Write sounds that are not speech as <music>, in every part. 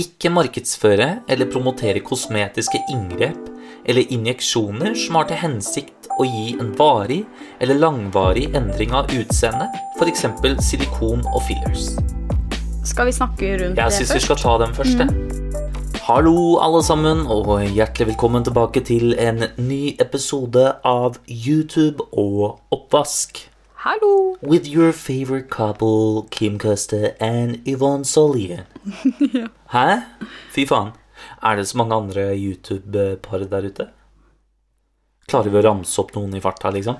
Ikke markedsføre eller promotere kosmetiske inngrep eller injeksjoner som har til hensikt å gi en varig eller langvarig endring av utseende, f.eks. silikon og fillers. Skal vi snakke rundt det først? Jeg syns vi skal ta den første. Hallo, alle sammen, og hjertelig velkommen tilbake til en ny episode av YouTube og oppvask. Hallo! With your favorite couple, Kim Køste and Yvonne Solien. <laughs> Hæ? Fy faen. Er det så mange andre YouTube-par der ute? Klarer vi å ramse opp noen i farta, liksom?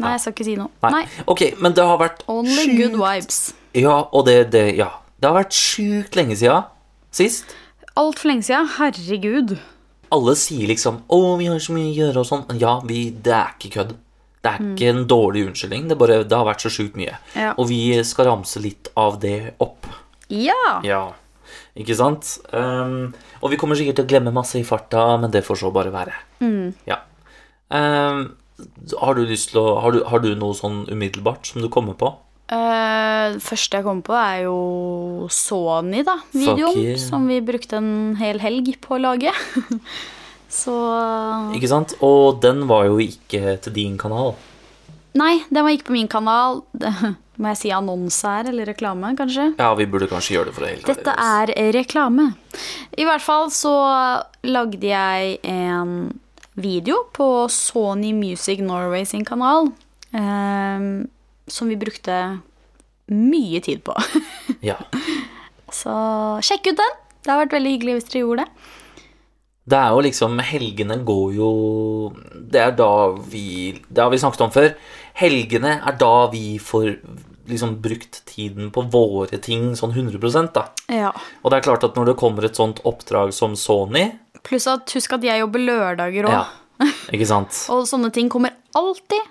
Nei, jeg skal ikke si noe. Nei. Nei. Ok, men det har vært Only sjukt- good vibes. Ja, og det, det Ja. Det har vært sjukt lenge siden sist. Altfor lenge siden. Herregud. Alle sier liksom 'Å, vi har så mye å gjøre', og sånn. Ja, vi, det er ikke kødd. Det er ikke en dårlig unnskyldning. Det, bare, det har vært så sjukt mye. Ja. Og vi skal ramse litt av det opp. Ja. Ja, ikke sant? Um, og vi kommer sikkert til å glemme masse i farta, men det får så bare være. Ja. Um, har du lyst til å har du, har du noe sånn umiddelbart som du kommer på? Det første jeg kommer på, er jo Sony, da. Videoen. Yeah. Som vi brukte en hel helg på å lage. <laughs> Så Ikke sant? Og den var jo ikke til din kanal. Nei, den var ikke på min kanal. <laughs> Må jeg si annonse her, eller reklame, kanskje? Ja, vi burde kanskje gjøre det for det hele Dette er reklame. I hvert fall så lagde jeg en video på Sony Music Norway sin kanal. ehm, som vi brukte mye tid på. <laughs> Ja. Så sjekk ut den. Det har vært veldig hyggelig hvis dere gjorde det. Det er jo liksom Helgene går jo Det er da vi Det har vi snakket om før. Helgene er da vi får liksom brukt tiden på våre ting sånn 100% da. Ja. Og det er klart at når det kommer et sånt oppdrag som Sony Pluss at husk at jeg jobber lørdager òg. Ja, ikke sant? <laughs> Og sånne ting kommer alltid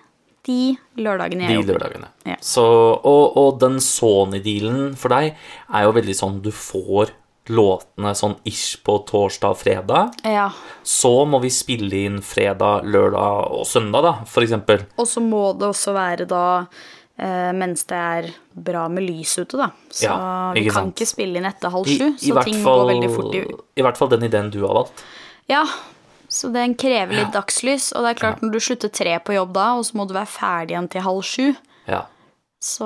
de lørdagene jeg De jobber. lørdagene. Ja. Så, og, og den Sony-dealen for deg er jo veldig sånn du får låtene sånn ish på torsdag og fredag. Ja. Så må vi spille inn fredag, lørdag og søndag, da, for eksempel. Og så må det også være da eh, mens det er bra med lys ute, da. Så Ja, vi kan sant. ikke spille inn etter halv sju, i, så ting fall, går veldig fort i I hvert fall den ideen du har valgt. Ja, så den krever litt dagslys. Og det er klart, når du slutter tre på jobb da, og så må du være ferdig igjen til halv sju, Ja. Så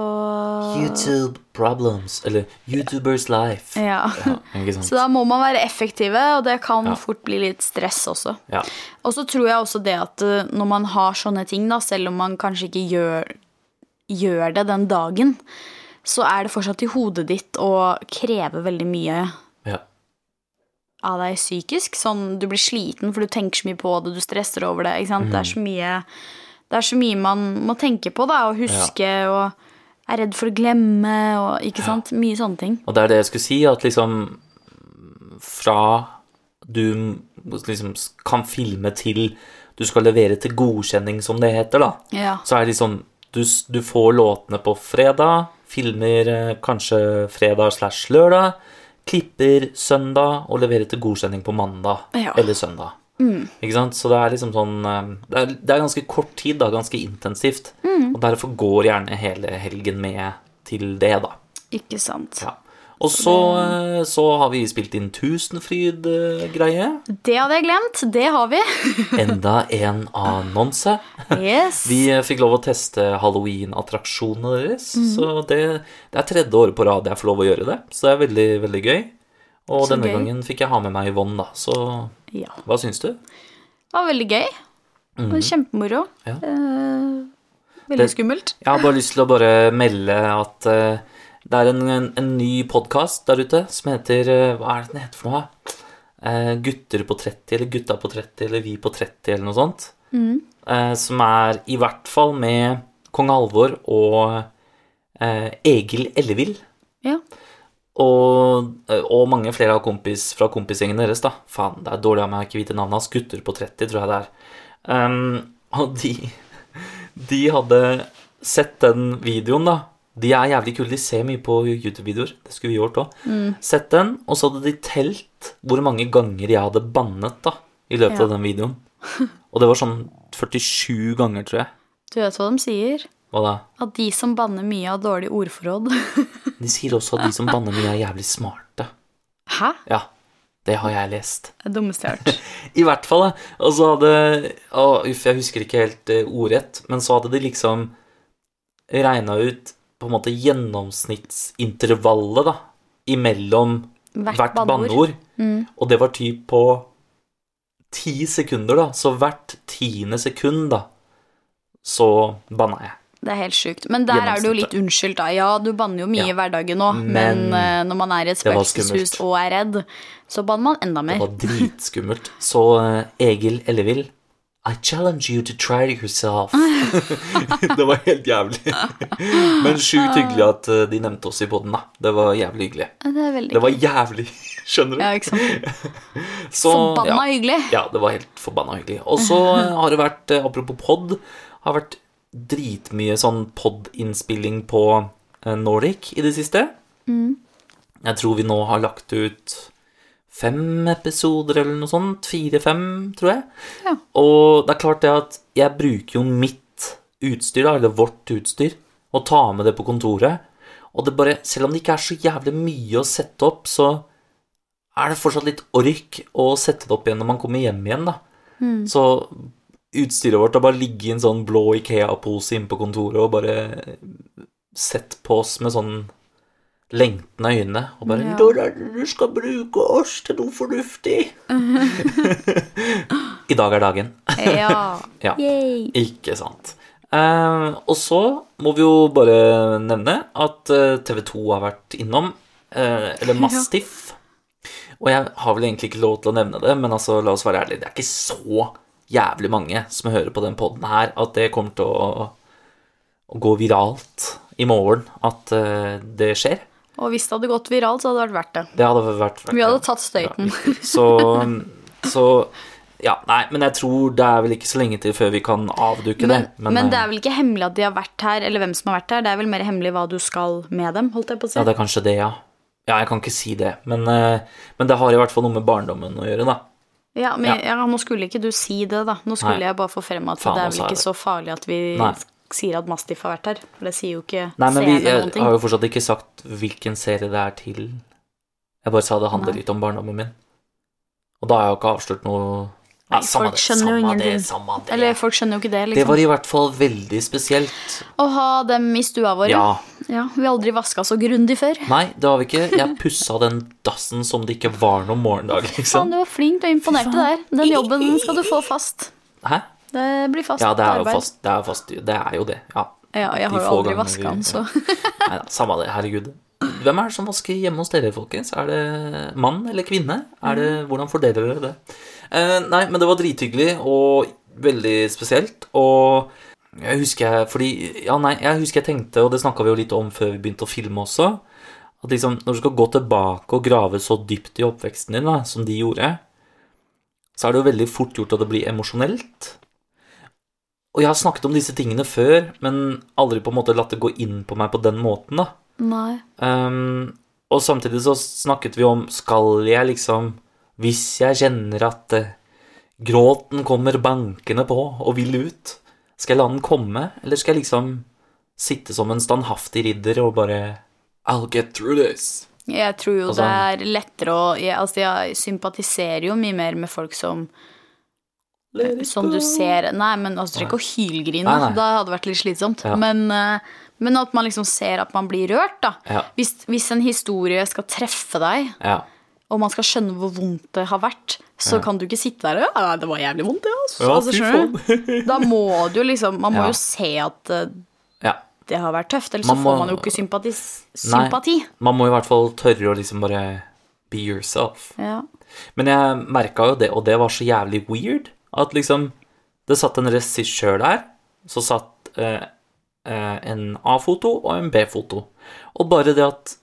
YouTube problems, eller YouTubers life. Ja. Ja? <laughs> Så da må man være effektive, og det kan Ja. fort bli litt stress også. Ja. Og så tror jeg også det at eh, når man har sånne ting, da, selv om man kanskje ikke gjør, gjør det den dagen, så er det fortsatt i hodet ditt å kreve veldig mye ja. av deg psykisk. Sånn, du blir sliten, for du tenker så mye på det, du stresser over det. Sant? Det, er så mye, det er så mye man må tenke på da, og huske, og er redd for å glemme, og ikke sant? Mye sånne ting. Og det er det jeg skulle si, at liksom fra du liksom kan filme til du skal levere til godkjenning, som det heter, da, Ja. så er det liksom du, du får låtene på fredag, filmer eh, kanskje fredag slash lørdag, klipper søndag og leverer til godkjenning på mandag Ja. eller søndag. Ikke sant? Så det er liksom sånn eh, det er, det er ganske kort tid, da, ganske intensivt. Og derfor går gjerne hele helgen med til det, da. Ikke sant. Ja. Og så, eh, så har vi spilt inn Tusenfryd-greie. Det hadde jeg glemt. Det har vi. <laughs> Enda en annonse. Yes. Vi eh, fikk lov å teste halloween-attraksjonene deres. Så det, det er tredje året på rad jeg får lov å gjøre det. Så det er veldig, veldig gøy. Og Så denne gøy. gangen fikk jeg ha med meg Yvonne, da. Så Ja. hva syns du? Det var veldig gøy. Mm -hmm. Kjempemoro. Ja. Eh, veldig Det- skummelt. Jeg har bare lyst til å bare melde at eh, det er en, en, en ny podkast der ute som heter eh, Hva er det den heter for noe? Eh, gutter på 30, eller Gutta på 30, eller Vi på 30, eller noe sånt. Eh, som er i hvert fall med Kong Halvor og eh, Egil Ellevill. Ja. Og, eh, og mange flere av kompis, fra kompisgjengen deres, da. Faen, det er dårlig av meg å ikke vite navnet hans. Gutter på 30, tror jeg det er. Um, og de De hadde sett den videoen, da. De er jævlig kule. De ser mye på YouTube-videoer. Det skulle vi gjort òg. Sett den, og så hadde de telt hvor mange ganger jeg hadde bannet da i løpet Ja. av den videoen. Og det var sånn 47 ganger, tror jeg. Du vet hva de sier? Hva da? At de som banner mye, har dårlig ordforråd. <laughs> De sier også at de som banner mye, er jævlig smarte. Hæ? Ja, det har jeg lest. Det er dummeste jeg har hørt. <laughs> I hvert fall. Og så hadde å, Uff, jeg husker ikke helt uh, ordrett, men så hadde de liksom regna ut på en måte gjennomsnittsintervallet, da, imellom Hvert hvert banneord. Mm. Og det var typ på ti sekunder, da. Så hvert tiende sekund, da, så banna jeg. Det er helt sjukt. Men der er du jo litt unnskyldt, da. Ja, du banner jo mye Ja. i hverdagen nå, men, Men eh, når man er i et spøkelseshus og er redd, så banner man enda mer. Det var dritskummelt. Så eh, Egil Ellevill I challenge you to try it yourself. <laughs> det var helt jævlig. <laughs> Men sjukt hyggelig at eh, de nevnte oss i poden, da. Det var jævlig hyggelig. Det Det var jævlig, <laughs> skjønner du? Ja, ikke sant. Så, Forbanna ja. hyggelig. Ja, det var helt forbanna hyggelig. Og så har det vært, apropos pod, har vært dritmye sånn pod-innspilling på eh, Nordic i det siste. Mm. Jeg tror vi nå har lagt ut fem episoder eller noe sånt. Fire-fem, tror jeg. Ja. Og det er klart det at jeg bruker jo mitt utstyr, da, eller vårt utstyr, og tar med det på kontoret. Og det bare, selv om det ikke er så jævlig mye å sette opp, så er det fortsatt litt ork å sette det opp igjen når man kommer hjem igjen, da. Så utstyret vårt og bare ligge i en sånn blå Ikea-pose inne på kontoret og bare sett på oss med sånn lengtende øyne og bare Ja. Når er det du skal bruke oss til noe fornuftig? <laughs> I dag er dagen. Ja. <laughs> Ja. Ikke sant. Uh, og så må vi jo bare nevne at TV 2 har vært innom, uh, eller Mastiff. Og jeg har vel egentlig ikke lov til å nevne det, men altså, la oss være ærlige, det er ikke så jævlig mange som hører på den poden her, at det kommer til å, å gå viralt i morgen at eh, det skjer. Og hvis det hadde gått viralt, så hadde det vært verdt det. Det hadde vært Vi hadde tatt støyten. Så, så Ja, nei, men jeg tror det er vel ikke så lenge til før vi kan avduke Men, det. men, det eh, er vel ikke hemmelig at de har vært her, eller hvem som har vært her. Det er vel mer hemmelig hva du skal med dem, holdt jeg på å si. Ja, det er kanskje det, ja. Ja, jeg kan ikke si det, men, eh, men det har i hvert fall noe med barndommen å gjøre, da. Ja, men Ja. nå skulle ikke du si det, da. Nå skulle Nei. jeg bare få frem at Faen, det er vel ikke så farlig at vi Nei. sier at Mastiff har vært her. For det sier jo ikke Nei, men vi, jeg har jo fortsatt ikke sagt hvilken serie det er til. Jeg bare sa det handler litt om barndommen min. Og da har jeg jo ikke avslørt noe Nei, Ja, samme folk det, skjønner jo ingenting. Det, samme det. Eller folk skjønner jo ikke det, det liksom. var i hvert fall veldig spesielt. Å ha dem i stua vår. Ja. ja. Vi har aldri vaska så grundig før. Nei, det har vi ikke. Jeg pussa den dassen som det ikke var noen morgendag, Faen, liksom. du var flink, du imponerte der. Den jobben <laughs> skal du få fast. Hæ? Det blir fast Ja, det er jo fast. Det er, fast, det er jo det. Ja. Ja, jeg har jo aldri vaska den, så Nei da, samme det. Herregud. Hvem er det som vasker hjemme hos dere, folkens? Er det mann eller kvinne? Er det, hvordan fordeler dere det? Eh, nei, men det var drithyggelig og veldig spesielt. Og jeg husker jeg Fordi Ja, nei, jeg husker jeg tenkte, og det snakka vi jo litt om før vi begynte å filme også, at liksom når du skal gå tilbake og grave så dypt i oppveksten din, da, som de gjorde, så er det jo veldig fort gjort at det blir emosjonelt. Og jeg har snakket om disse tingene før, men aldri på en måte latt det gå inn på meg på den måten, da. Nei. Um, og samtidig så snakket vi om Skal jeg liksom Hvis jeg kjenner at eh, gråten kommer bankende på og vil ut, skal jeg la den komme, eller skal jeg liksom sitte som en standhaftig ridder og bare I'll get through this. Jeg tror jo Altså- det er lettere å jeg, Altså, jeg sympatiserer jo mye mer med folk som Som du ser Nei, men altså, trenger ikke å hylgrine. Da hadde det vært litt slitsomt. Ja. Men, eh, men at man liksom ser at man blir rørt, da. Ja. Hvis, hvis en historie skal treffe deg, Ja. Og man skal skjønne hvor vondt det har vært, så kan du ikke sitte der og ja, det var jævlig vondt, det, Altså, Ja, altså, skjønner du? Da må du liksom Man må Ja. jo se at uh, ja. det har vært tøft, ellers så får man jo ikke sympatis, Nei. sympati. Man må i hvert fall tørre å liksom bare be yourself. Ja. Men jeg merka jo det, og det var så jævlig weird, at liksom Det satt en regissør der, så satt eh, en A-foto og en B-foto. Og bare det at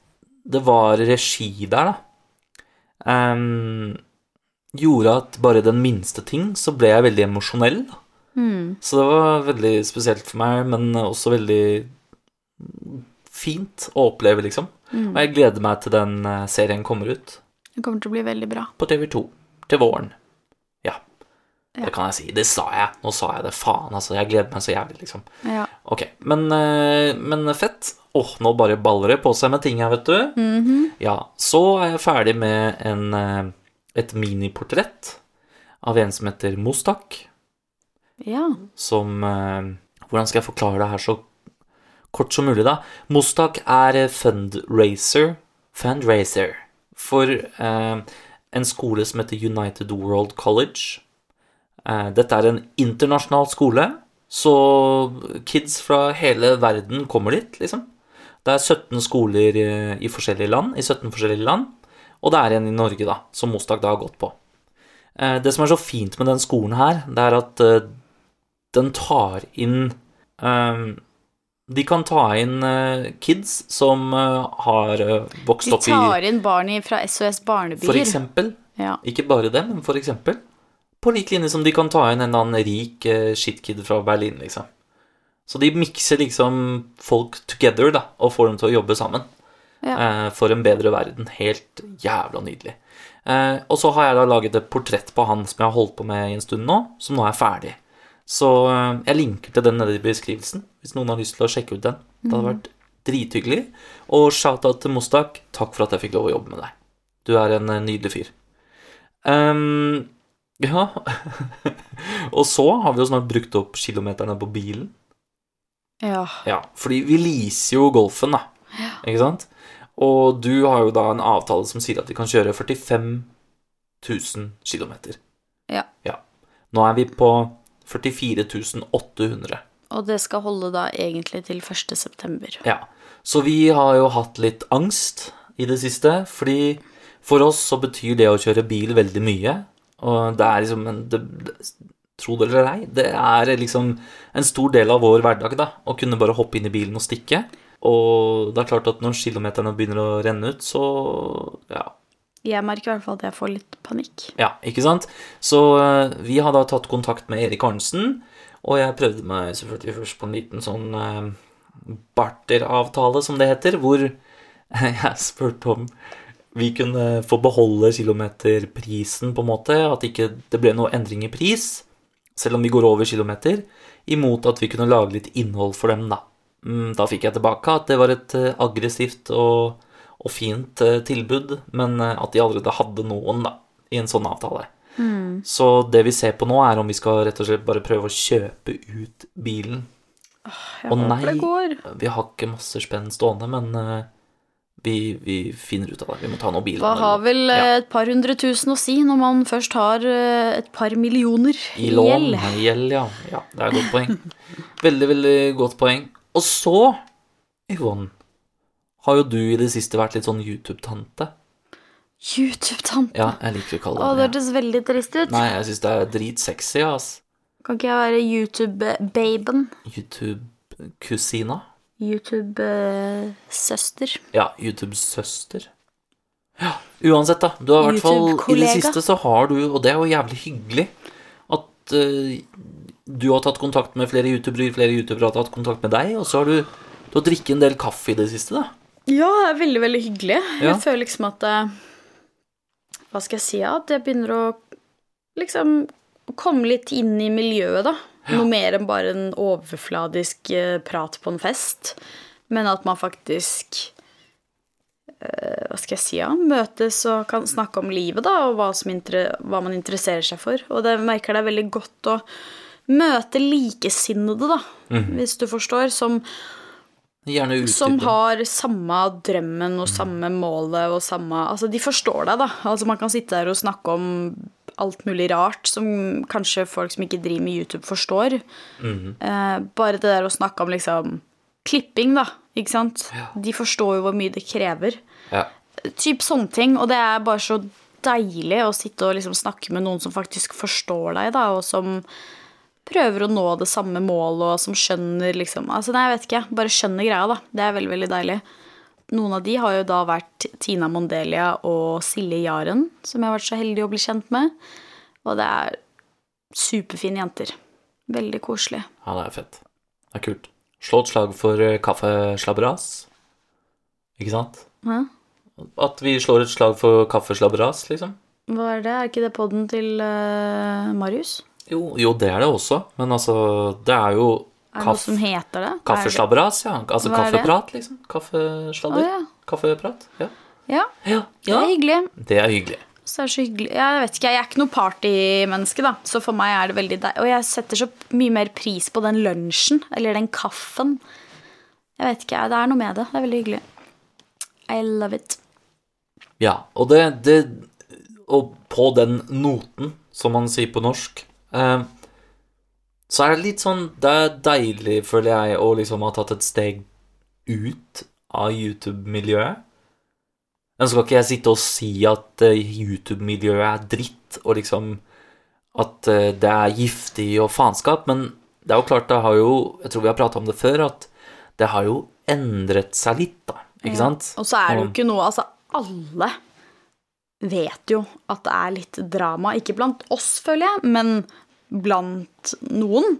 det var regi der, da, em, gjorde at bare den minste ting, så ble jeg veldig emosjonell. Mm. Så det var veldig spesielt for meg, men også veldig fint å oppleve, liksom. Og jeg gleder meg til den eh, serien kommer ut Den kommer til å bli veldig bra. på TV2 til våren. Ja. Det kan jeg si. Det sa jeg. Nå sa jeg det. Faen, altså. Jeg gleder meg så jævlig, liksom. Ja. Ok, men, eh, men fett. Åh, nå bare baller det på seg med ting her, vet du. Ja, så er jeg ferdig med en, eh, et miniportrett av en som heter Mostak, ja. som eh, Hvordan skal jeg forklare det her så kort som mulig, da? Mostak er fundraiser Fundraiser for eh, en skole som heter United World College. Eh, dette er en internasjonal skole, så kids fra hele verden kommer dit, liksom. Det er 17 skoler i, i forskjellige land, i 17 forskjellige land, og det er en i Norge, da, som Mostak da har gått på. Eh, det som er så fint med den skolen her, det er at eh, den tar inn eh, De kan ta inn eh, kids som eh, har eh, vokst opp i De tar inn barn fra SOS Barnebyer. For eksempel. Ja. Ikke bare det, men for eksempel. På lik linje som de kan ta inn en eller annen rik uh, shitkid fra Berlin, liksom. Så de mikser liksom folk together, da, og får dem til å jobbe sammen. Ja. eh, for en bedre verden. Helt jævla nydelig. Eh, og så har jeg da laget et portrett på han som jeg har holdt på med i en stund nå, som nå er ferdig. Så eh, jeg linker til den nede i beskrivelsen, hvis noen har lyst til å sjekke ut den. Det hadde vært drithyggelig. Og shout-out til Mostak. Takk for at jeg fikk lov å jobbe med deg. Du er en eh, nydelig fyr. Ehm, ja <laughs> Og så har vi jo snart brukt opp kilometerne på bilen. ja. Ja, fordi vi leaser jo Golfen, da. Ikke sant? Og du har jo da en avtale som sier at vi kan kjøre 45 000 km. Ja. Nå er vi på 44 800. Og det skal holde da egentlig til 1. september. Ja. Så vi har jo hatt litt angst i det siste, fordi for oss så betyr det å kjøre bil veldig mye. Og det er liksom en det, Tro det eller ei, det er liksom en stor del av vår hverdag, da. Å kunne bare hoppe inn i bilen og stikke. Og det er klart at når kilometerne begynner å renne ut, så ja, Jeg merker i hvert fall at jeg får litt panikk. ja, ikke sant? Så eh, vi har da tatt kontakt med Erik Arnesen, og jeg prøvde meg selvfølgelig først på en liten sånn eh, barteravtale, som det heter, hvor <laughs> jeg spurte om vi kunne få beholde kilometerprisen, på en måte, at ikke det ble noe endring i pris, selv om vi går over kilometer, imot at vi kunne lage litt innhold for dem, da. Mm, Da fikk jeg tilbake at det var et eh, aggressivt og, og fint eh, tilbud, men eh, at de allerede hadde noen, da, i en sånn avtale. Så det vi ser på nå, er om vi skal rett og slett bare prøve å kjøpe ut bilen. Jeg og håper nei, det går. vi har ikke masse spenn stående, men vi, vi finner ut av det. Vi må ta noe bil. Hva har vel eh, Ja. et par hundre tusen å si når man først har eh, et par millioner I gjeld? I gjeld, ja. ja. Det er et godt poeng. <laughs> Veldig, veldig godt poeng. Og så, Yvonne, har jo du i det siste vært litt sånn YouTube-tante. YouTube-tante. Ja, jeg liker Å, kalle det Å, det. hørtes veldig trist ut. Nei, jeg syns det er dritsexy, ass. Kan ikke jeg være YouTube-baben? YouTube-kusina. YouTube-søster? Ja, YouTube-søster. Ja, uansett, da. Du har i hvert fall I det siste så har du, og det er jo jævlig hyggelig, at uh, du har tatt kontakt med flere youtubere, flere youtubere har tatt kontakt med deg, og så har du, du har drikket en del kaffe i det siste, da. Ja, det er veldig, veldig hyggelig. Ja. Jeg føler liksom at uh, Hva skal jeg si? At jeg begynner å liksom komme litt inn i miljøet, da. Noe mer enn bare en overfladisk eh, prat på en fest. Men at man faktisk eh, Hva skal jeg si? Ja, møtes og kan snakke om livet, da, og hva, hva man interesserer seg for. Og det merker det er veldig godt å møte likesinnede, da, hvis du forstår, som som har samme drømmen og samme målet og samme Altså, de forstår deg, da. Altså, man kan sitte der og snakke om alt mulig rart som kanskje folk som ikke driver med YouTube, forstår. eh, bare det der å snakke om liksom klipping, da. Ikke sant? De forstår jo hvor mye det krever. Ja. Typ sånne ting. Og det er bare så deilig å sitte og liksom snakke med noen som faktisk forstår deg, da, og som prøver å nå det samme målet, og som skjønner liksom Altså, nei, jeg vet ikke. Bare skjønner greia, da. Det er veldig, veldig deilig. Noen av de har jo da vært Tina Mondelia og Silje Jaren, som jeg har vært så heldig å bli kjent med. Og det er superfine jenter. Veldig koselig. ja, det er fett. Det er kult. Slå et slag for eh, kaffeslabberas. Ikke sant? Hæ? At vi slår et slag for kaffeslabberas, liksom. Hva er det? Er ikke det podden til uh, Marius? Jo, jo, det er det også, men altså Det er jo Er det noe som heter det? kaffeslabberas, ja. Altså Hva er det? kaffeprat, liksom. Kaffesladder. Å, ja. Kaffeprat. Ja. Ja, Ja. det er hyggelig. Det er hyggelig. Så er det så hyggelig. Jeg vet ikke, jeg er ikke noe partymenneske, da. Så for meg er det veldig deilig. Og jeg setter så mye mer pris på den lunsjen, eller den kaffen. Jeg vet ikke, det er noe med det. Det er veldig hyggelig. I love it. Ja, og det, det Og på den noten, som man sier på norsk, eh, så er det litt sånn Det er deilig, føler jeg, å liksom ha tatt et steg ut av YouTube-miljøet. Nå skal ikke jeg sitte og si at eh, YouTube-miljøet er dritt, og liksom at eh, det er giftig og faenskap, men det er jo klart, det har jo Jeg tror vi har prata om det før, at det har jo endret seg litt, da. Ikke sant? Og så er det jo ikke noe Altså, alle vet jo at det er litt drama. Ikke blant oss, føler jeg, men blant noen.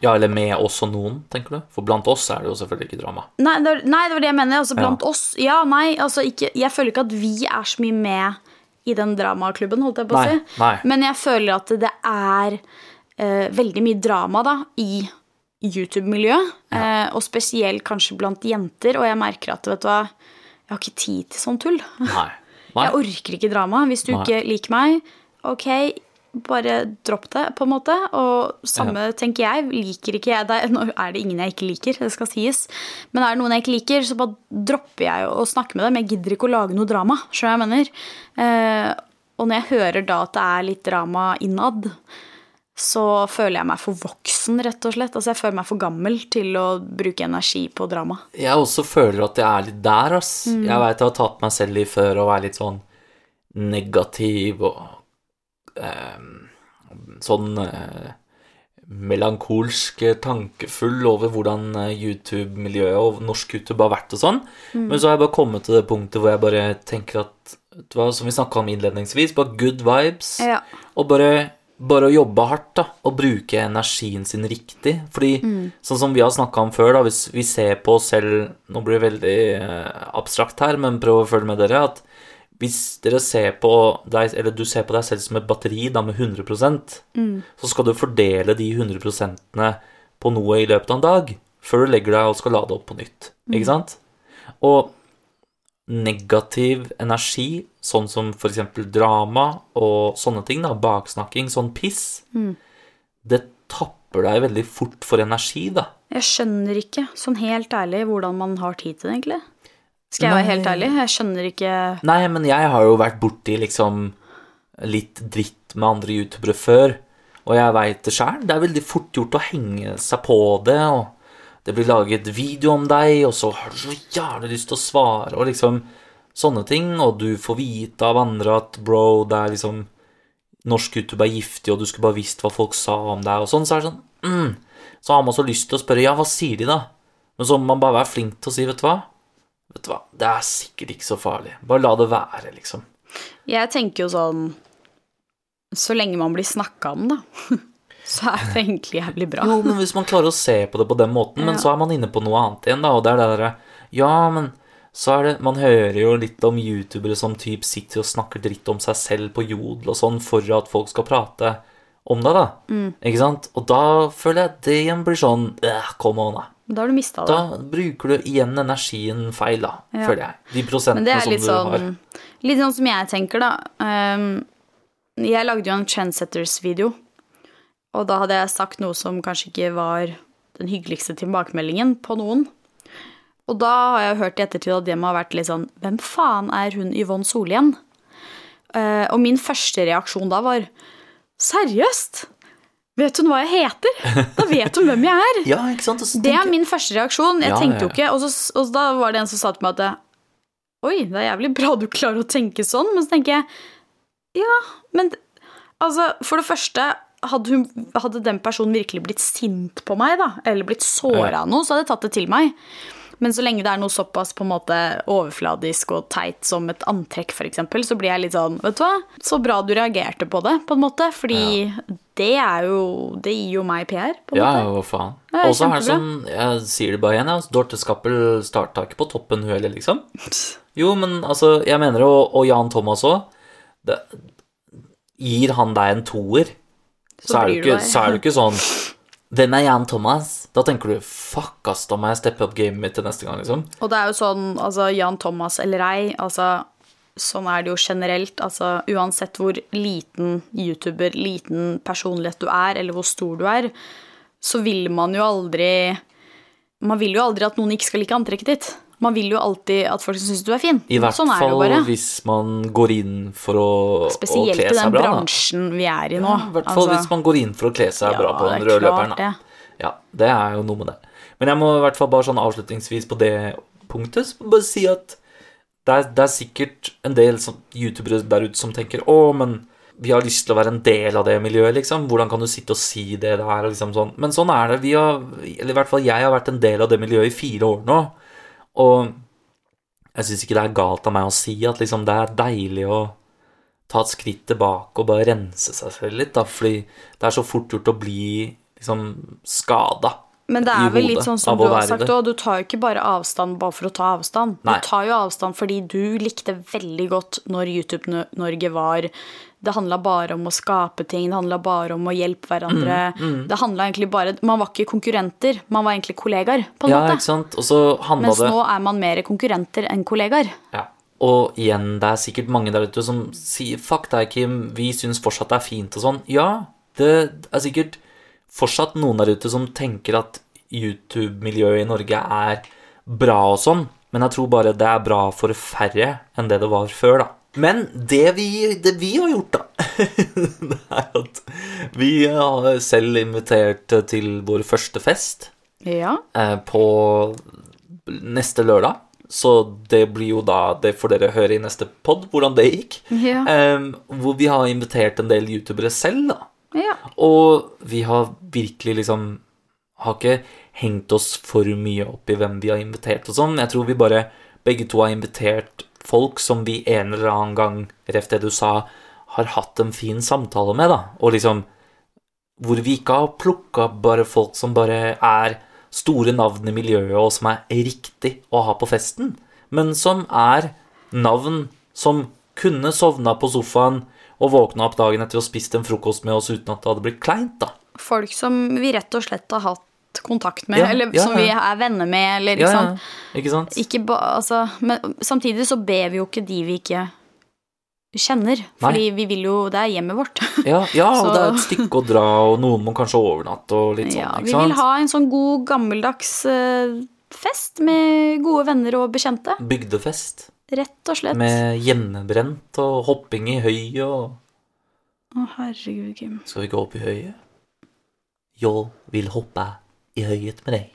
Ja, eller med oss og noen, tenker du? For blant oss er det jo selvfølgelig ikke drama. Nei, det, nei, det var det jeg mener. Altså, Ja. blant oss Ja, nei, altså ikke Jeg føler ikke at vi er så mye med i den dramaklubben, holdt jeg på å si. nei. Men jeg føler at det er uh, veldig mye drama da i YouTube-miljøet. Eh, og spesielt kanskje blant jenter. Og jeg merker at vet du hva, jeg har ikke tid til sånn tull. Nei. <laughs> Nei. Jeg orker ikke drama. Hvis du ikke liker meg, ok, bare dropp det, på en måte. Og samme tenker jeg. Liker ikke jeg deg Nå er det ingen jeg ikke liker, det skal sies. Men er det noen jeg ikke liker, så bare dropper jeg å snakke med dem. Jeg gidder ikke å lage noe drama. Skjønner jeg mener? Eh, og når jeg hører da at det er litt drama innad, så føler jeg meg for voksen, rett og slett. Altså, jeg føler meg for gammel til å bruke energi på drama. Jeg også føler at jeg er litt der, ass. Mm. Jeg veit jeg har tatt meg selv i før å være litt sånn negativ og sånn eh, melankolsk eh, tankefull over hvordan eh, YouTube-miljøet og norsk YouTube har vært og sånn. Mm. Men så har jeg bare kommet til det punktet hvor jeg bare tenker at vet du hva, Som vi snakka om innledningsvis, bare good vibes. Ja. Og bare, bare å jobbe hardt da, og bruke energien sin riktig. Fordi sånn som vi har snakka om før, da, hvis vi ser på oss selv Nå blir det veldig eh, abstrakt her, men prøv å følge med dere. at hvis dere ser på deg, eller du ser på deg selv som et batteri da, med 100% så skal du fordele de 100% på noe i løpet av en dag før du legger deg og skal lade opp på nytt. Ikke sant? Og negativ energi, sånn som f.eks. drama og sånne ting, da, baksnakking, sånn piss, det tapper deg veldig fort for energi, da. Jeg skjønner ikke, sånn helt ærlig, hvordan man har tid til det, egentlig. Skal jeg være helt ærlig? Jeg skjønner ikke Nei, men jeg har jo vært borti liksom litt dritt med andre youtubere før, og jeg veit det sjæl. Det er veldig fort gjort å henge seg på det, og det blir laget video om deg, og så har du så jævlig lyst til å svare, og liksom sånne ting, og du får vite av andre at bro, det er liksom Norsk YouTube er giftig, og du skulle bare visst hva folk sa om deg, og sånn, så er det sånn mm. Så har man så lyst til å spørre ja, hva sier de, da? Men så må man bare være flink til å si, vet du hva? Vet du hva, det er sikkert ikke så farlig. Bare la det være, liksom. Jeg tenker jo sånn Så lenge man blir snakka om, da, <laughs> så er det egentlig jævlig bra. Jo, men hvis man klarer å se på det på den måten, men Ja. så er man inne på noe annet igjen, da, og det er det derre Ja, men så er det Man hører jo litt om youtubere som typ sitter og snakker dritt om seg selv på Jodel og sånn for at folk skal prate om deg, da. Mm. Ikke sant? Og da føler jeg det igjen blir sånn Come on, da. Da har du mista det. Da bruker du igjen energien feil, da, Ja. føler jeg. De prosentene som du du har. sånn Litt sånn som jeg tenker, da. Ehm, jeg lagde jo en Trendsetters-video, og da hadde jeg sagt noe som kanskje ikke var den hyggeligste tilbakemeldingen på noen. Og da har jeg hørt i ettertid at det må ha vært litt sånn Hvem faen er hun Yvonne Solhjell? Eh, og min første reaksjon da var Seriøst? Vet hun hva jeg heter? Da vet hun hvem jeg er. <laughs> Ja, ikke sant? Tenker... Det er min første reaksjon. Jeg Ja, tenkte jo ikke Og, så, og da var det en som sa til meg at Oi, det er jævlig bra du klarer å tenke sånn. Men så tenker jeg Ja, men altså, for det første hadde, hun, hadde den personen virkelig blitt sint på meg, da, eller blitt såra av noe, så hadde jeg tatt det til meg. Men så lenge det er noe såpass på en måte overfladisk og teit som et antrekk, f.eks., så blir jeg litt sånn Vet du hva, så bra du reagerte på det, på en måte. Fordi det er jo Det gir jo meg PR, på en Ja, måte. hva faen. Ja, Og så det sånn, jeg sier det bare igjen, ja, Dorte Skappel starta ikke på toppen, hun heller, liksom. <laughs> Jo, men altså, jeg mener, og, og Jan Thomas òg Gir han deg en toer? så, deg. så er du ikke sånn <laughs> Hvem er Jan Thomas? Da tenker du fuck, ass, da må jeg steppe opp gamet mitt til neste gang, liksom. Og det er jo sånn, altså Jan Thomas eller ei, altså sånn er det jo generelt. Altså uansett hvor liten YouTuber, liten personlighet du er, eller hvor stor du er, så vil man jo aldri Man vil jo aldri at noen ikke skal like antrekket ditt. Man vil jo alltid at folk syns du er fin. I hvert sånn fall hvis man går inn for å, å Spesielt kle i seg den bra. da. bransjen vi er i nå. Ja, I hvert fall Altså, hvis man går inn for å kle seg bra på den røde løperen. Da. det. Ja, det er jo noe med det. Men jeg må i hvert fall bare sånn avslutningsvis på det punktet så bare si at det er, det er sikkert en del youtubere der ute som tenker å, men vi har lyst til å være en del av det miljøet, liksom. Hvordan kan du sitte og si det der? Liksom sånn. Men sånn er det. Vi har, eller i hvert fall jeg har vært en del av det miljøet i fire år nå. Og jeg syns ikke det er galt av meg å si at liksom det er deilig å ta et skritt tilbake og bare rense seg selv litt, da, fordi det er så fort gjort å bli liksom skada. Men det er vel litt sånn som du har sagt òg, du tar jo ikke bare avstand bare for å ta avstand. Nei. Du tar jo avstand fordi du likte veldig godt når YouTube-Norge var Det handla bare om å skape ting, det handla bare om å hjelpe hverandre. Mm, Det handla egentlig bare Man var ikke konkurrenter, man var egentlig kollegaer, på en Ja, måte. ikke sant? Og så Mens det nå er man mer konkurrenter enn kollegaer. ja. Og igjen, det er sikkert mange der ute som sier 'fuck deg, Kim, vi syns fortsatt det er fint' og sånn. Ja, det er sikkert fortsatt noen der ute som tenker at YouTube-miljøet i Norge er bra og sånn, men jeg tror bare det er bra for færre enn det det var før, da. Men det vi, det vi har gjort, da, <laughs> det er at vi har selv invitert til vår første fest Ja. eh, på neste lørdag. Så det blir jo da Det får dere høre i neste pod, hvordan det gikk. Ja. Eh, hvor vi har invitert en del youtubere selv, da. Ja. Og vi har virkelig liksom Har ikke hengt oss for mye opp i hvem vi har invitert og sånn. Jeg tror vi bare begge to har invitert folk som vi en eller annen gang, ref det du sa, har hatt en fin samtale med, da. Og liksom Hvor vi ikke har plukka bare folk som bare er store navn i miljøet, og som er riktig å ha på festen, men som er navn som kunne sovna på sofaen og våkna opp dagen etter og spist en frokost med oss uten at det hadde blitt kleint, da. Folk som vi rett og slett har hatt kontakt med, Ja, eller ja, som vi er venner med, eller ikke ja, sant. ikke sant? Ikke ba, altså, men samtidig så ber vi jo ikke de vi ikke kjenner. Fordi vi vil jo Det er hjemmet vårt. <laughs> Ja, ja og det er et stykke å dra, og noen må kanskje overnatte og litt sånn, ja, vi vil ha en sånn god, gammeldags eh, fest med gode venner og bekjente. Bygdefest Rett og slett. med hjemmebrent og hopping i høyet og Å, herregud, Kim. Skal vi gå opp i høyet? Jeg vil hoppe i høyet med deg.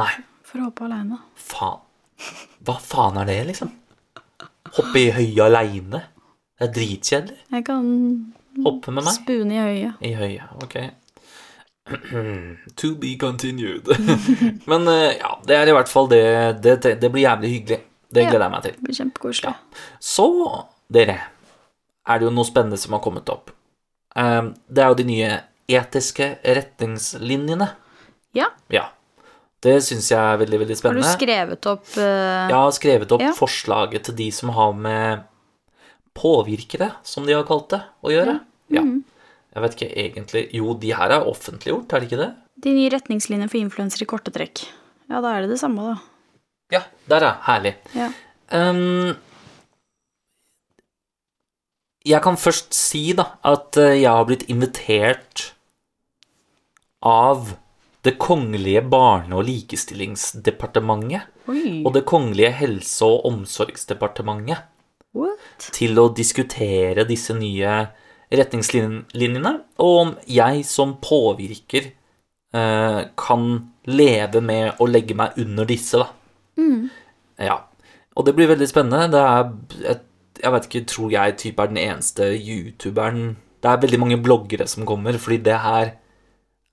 Nei, For å hoppe aleine. faen. Hva faen er det, liksom? Hoppe i høyet aleine? Det er dritkjedelig. Jeg kan Hoppe med meg spune i høyet. i høyet. Ok. to be continued. <laughs> Men eh, ja, det er i hvert fall det. Det, det, det blir jævlig hyggelig. Det gleder jeg meg til. Det blir kjempekoselig. Så, dere, er det jo noe spennende som har kommet opp. Um, det er jo de nye etiske retningslinjene. Ja. Ja. Det syns jeg er veldig, veldig spennende. Har du skrevet opp uh... Jeg har skrevet opp Ja. forslaget til de som har med påvirkere, som de har kalt det, å gjøre. Ja. Mm. Jeg vet ikke egentlig Jo, de her er offentliggjort, er det ikke det? De nye retningslinjene for influensere i korte trekk. Ja, da er det det samme, da. Ja, der er Herlig. Ja. Um, jeg kan først si da at eh, jeg har blitt invitert av Det kongelige barne- og likestillingsdepartementet Oi. og Det kongelige helse- og omsorgsdepartementet What? til å diskutere disse nye retningslinjene, og om jeg som påvirker eh, kan leve med å legge meg under disse, da. Ja. Og det blir veldig spennende. Det er et, Jeg vet ikke, tror jeg typ er den eneste youtuberen Det er veldig mange bloggere som kommer, fordi det her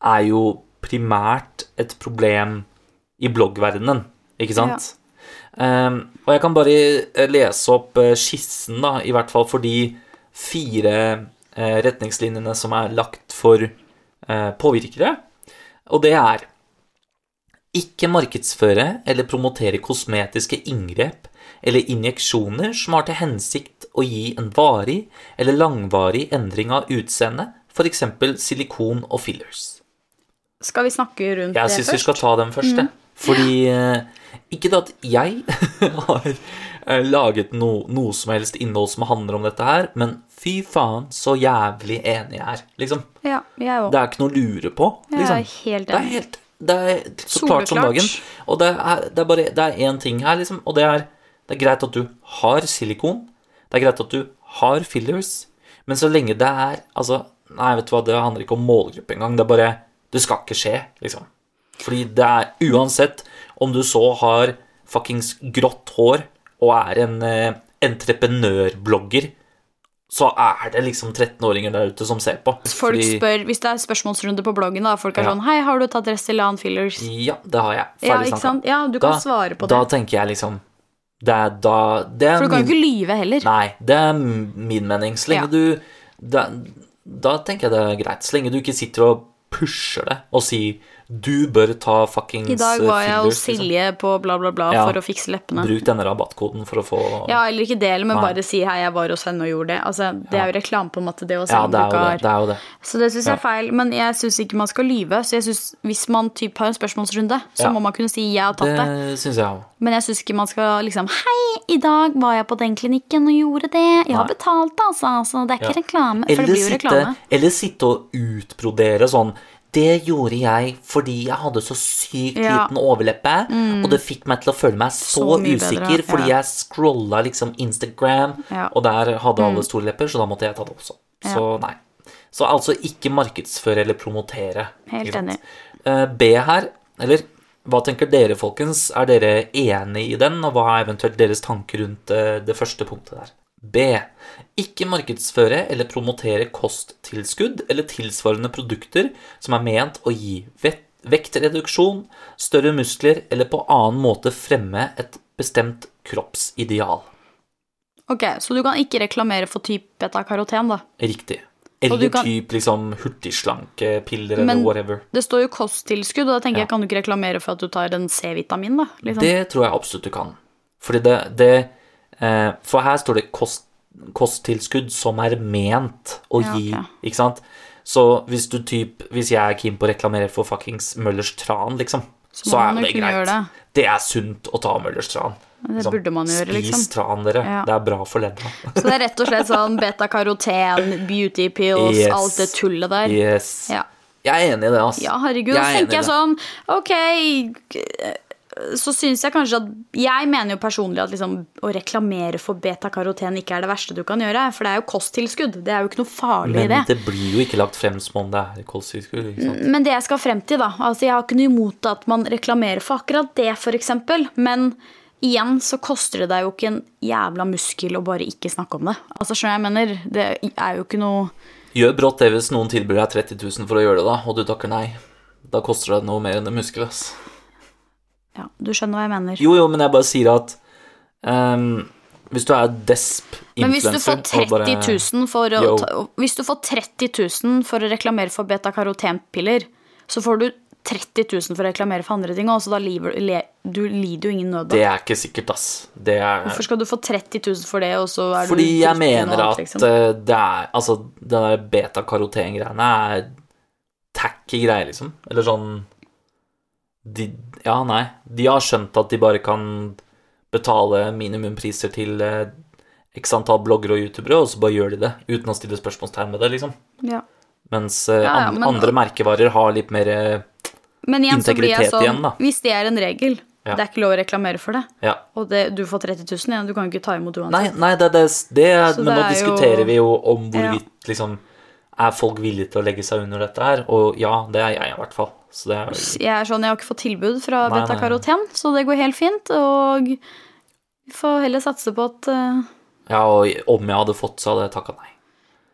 er jo primært et problem i bloggverdenen, ikke sant? Ehm, og jeg kan bare eh, lese opp eh, skissen, da, i hvert fall for de fire eh, retningslinjene som er lagt for påvirkere. Og det er ikke markedsføre eller promotere kosmetiske inngrep eller injeksjoner som har til hensikt å gi en varig eller langvarig endring av utseende, f.eks. silikon og fillers. Skal vi snakke rundt Jeg det syns vi skal ta den først, Mm. Fordi eh, Ikke at jeg <laughs> har eh, laget no, noe som helst innhold som handler om dette her, men fy faen, så jævlig enig jeg er, liksom. Ja, jeg òg. Det er ikke noe å lure på, Jeg liksom. er helt Det er helt Det er så klart som dagen. Og det er, det er bare Det er én ting her, liksom, og det er Det er greit at du har silikon. Det er greit at du har fillers, men så lenge det er Altså, nei, vet du hva, det handler ikke om målgruppe engang. Det er bare Det skal ikke skje, liksom. Fordi det er uansett om du så har fuckings grått hår og er en eh, entreprenørblogger, så er det liksom 13-åringer der ute som ser på. Folk Fordi- spør, Hvis det er spørsmålsrunde på bloggen, da folk er Ja. sånn Hei, har du tatt Restylane fillers? Ja, det har jeg. Ja, ikke sant? Ja, du kan svare på det. Da tenker jeg liksom Det er da det er For du kan jo ikke lyve heller. Nei, det er min mening. Så lenge Ja. du da, da tenker jeg det er greit. Så lenge du ikke sitter og pusher det og sier du bør ta fuckings I dag var jeg hos fillers, liksom. Silje på bla, bla, bla Ja. for å fikse leppene. Bruk denne rabattkoden for å få Ja, eller ikke del, men Nei. bare si hei, jeg var hos henne og gjorde det. Altså, det er jo reklame på en måte, det å si Ja, det er det. har det, er jo det. Så det syns jeg er feil. Men jeg syns ikke man skal lyve. Så jeg synes, hvis man typ har en spørsmålsrunde, så må man kunne si 'jeg har tatt det'. Det synes jeg også. Men jeg syns ikke man skal liksom 'Hei, i dag var jeg på den klinikken og gjorde det'. Jeg har Nei. betalt, altså. Så det er ikke reklame. For det blir jo sitte, reklame. eller sitte og utbrodere sånn det gjorde jeg fordi jeg hadde så sykt Ja. liten overleppe, og det fikk meg til å føle meg så, Så usikker, bedre, usikker fordi jeg scrolla liksom Instagram, Ja. og der hadde alle store lepper, så da måtte jeg ta det også. Så nei. Så altså ikke markedsføre eller promotere. Helt enig. Eh, B her, eller hva tenker dere, folkens? Er dere enig i den, og hva er eventuelt deres tanker rundt eh, det første punktet der? B. Ikke markedsføre eller promotere kosttilskudd eller tilsvarende produkter som er ment å gi vektreduksjon, større muskler eller på annen måte fremme et bestemt kroppsideal. Ok, Så du kan ikke reklamere for typ beta-karoten, da. Riktig. Eller kan- typ liksom hurtigslankepiller eller whatever. Det står jo kosttilskudd, og da tenker Ja. jeg, kan du ikke reklamere for at du tar en C-vitamin, da? Liksom. Det tror jeg absolutt du kan. Fordi det, det For her står det kost, kosttilskudd som er ment å Ja, gi, ok. ikke sant? Så hvis du typ Hvis jeg er keen på å reklamere for fuckings Møllers tran, liksom, Så så, er det greit. Det. det. er sunt å ta Møllers tran. Det Liksom, burde man gjøre, Spis liksom. tran, dere. Ja. Det er bra for ledda. Så det er rett og slett sånn beta-karoten, beauty pills, Yes. alt det tullet der. Yes. Ja. Jeg er enig i det, altså. Ja, herregud. Jeg Da er tenker jeg sånn Ok, så syns jeg kanskje at Jeg mener jo personlig at liksom, å reklamere for beta-karoten ikke er det verste du kan gjøre. For det er jo kosttilskudd. Det er jo ikke noe farlig i det. Men det. blir jo ikke lagt frem som om det er kosttilskudd. ikke sant? Men det jeg skal frem til, da altså Jeg har ikke noe imot at man reklamerer for akkurat det, f.eks. Men igjen så koster det deg jo ikke en jævla muskel å bare ikke snakke om det. Altså skjønner jeg mener? Det er jo ikke noe Gjør brått det hvis noen tilbyr deg 30 000 for å gjøre det, da, og du takker nei. Da koster det noe mer enn en muskel, ass. Ja, du skjønner hva jeg mener. Jo, jo, men jeg bare sier at um, hvis du er desp Men hvis du får influencer Men 30 000 for å, ta, hvis du får 30 000 for å reklamere for beta-karotenpiller, så får du 30 000 for å reklamere for andre ting også, da liver, le, du lider jo ingen nød. Det er ikke sikkert, ass. Det er Hvorfor skal du få 30 000 for det, og så er Fordi du jeg mener at liksom? eh, det er Altså, den der beta-karoten-greiene er tacky greier, liksom. Eller sånn de, Ja, nei. De har skjønt at de bare kan betale minimumpriser til eh, x antall bloggere og youtubere, og så bare gjør de det uten å stille spørsmålstegn med det, liksom. Ja. Mens eh, Ja, ja, men- andre merkevarer har litt mer eh, Men igjen Integritet sånn igjen, da. Hvis det er en regel, Ja. det er ikke lov å reklamere for det, Ja. og det, du får 30 000 igjen, du kan jo ikke ta imot uansett. Nei, nei det, det, det, men nå diskuterer jo- vi jo om hvorvidt liksom Er folk villige til å legge seg under dette her? Og ja, det er jeg i hvert fall. Så det er Jeg er sånn, jeg har ikke fått tilbud fra beta-karoten, så det går helt fint, og vi får heller satse på at uh... Ja, og om jeg hadde fått, så hadde jeg takka nei.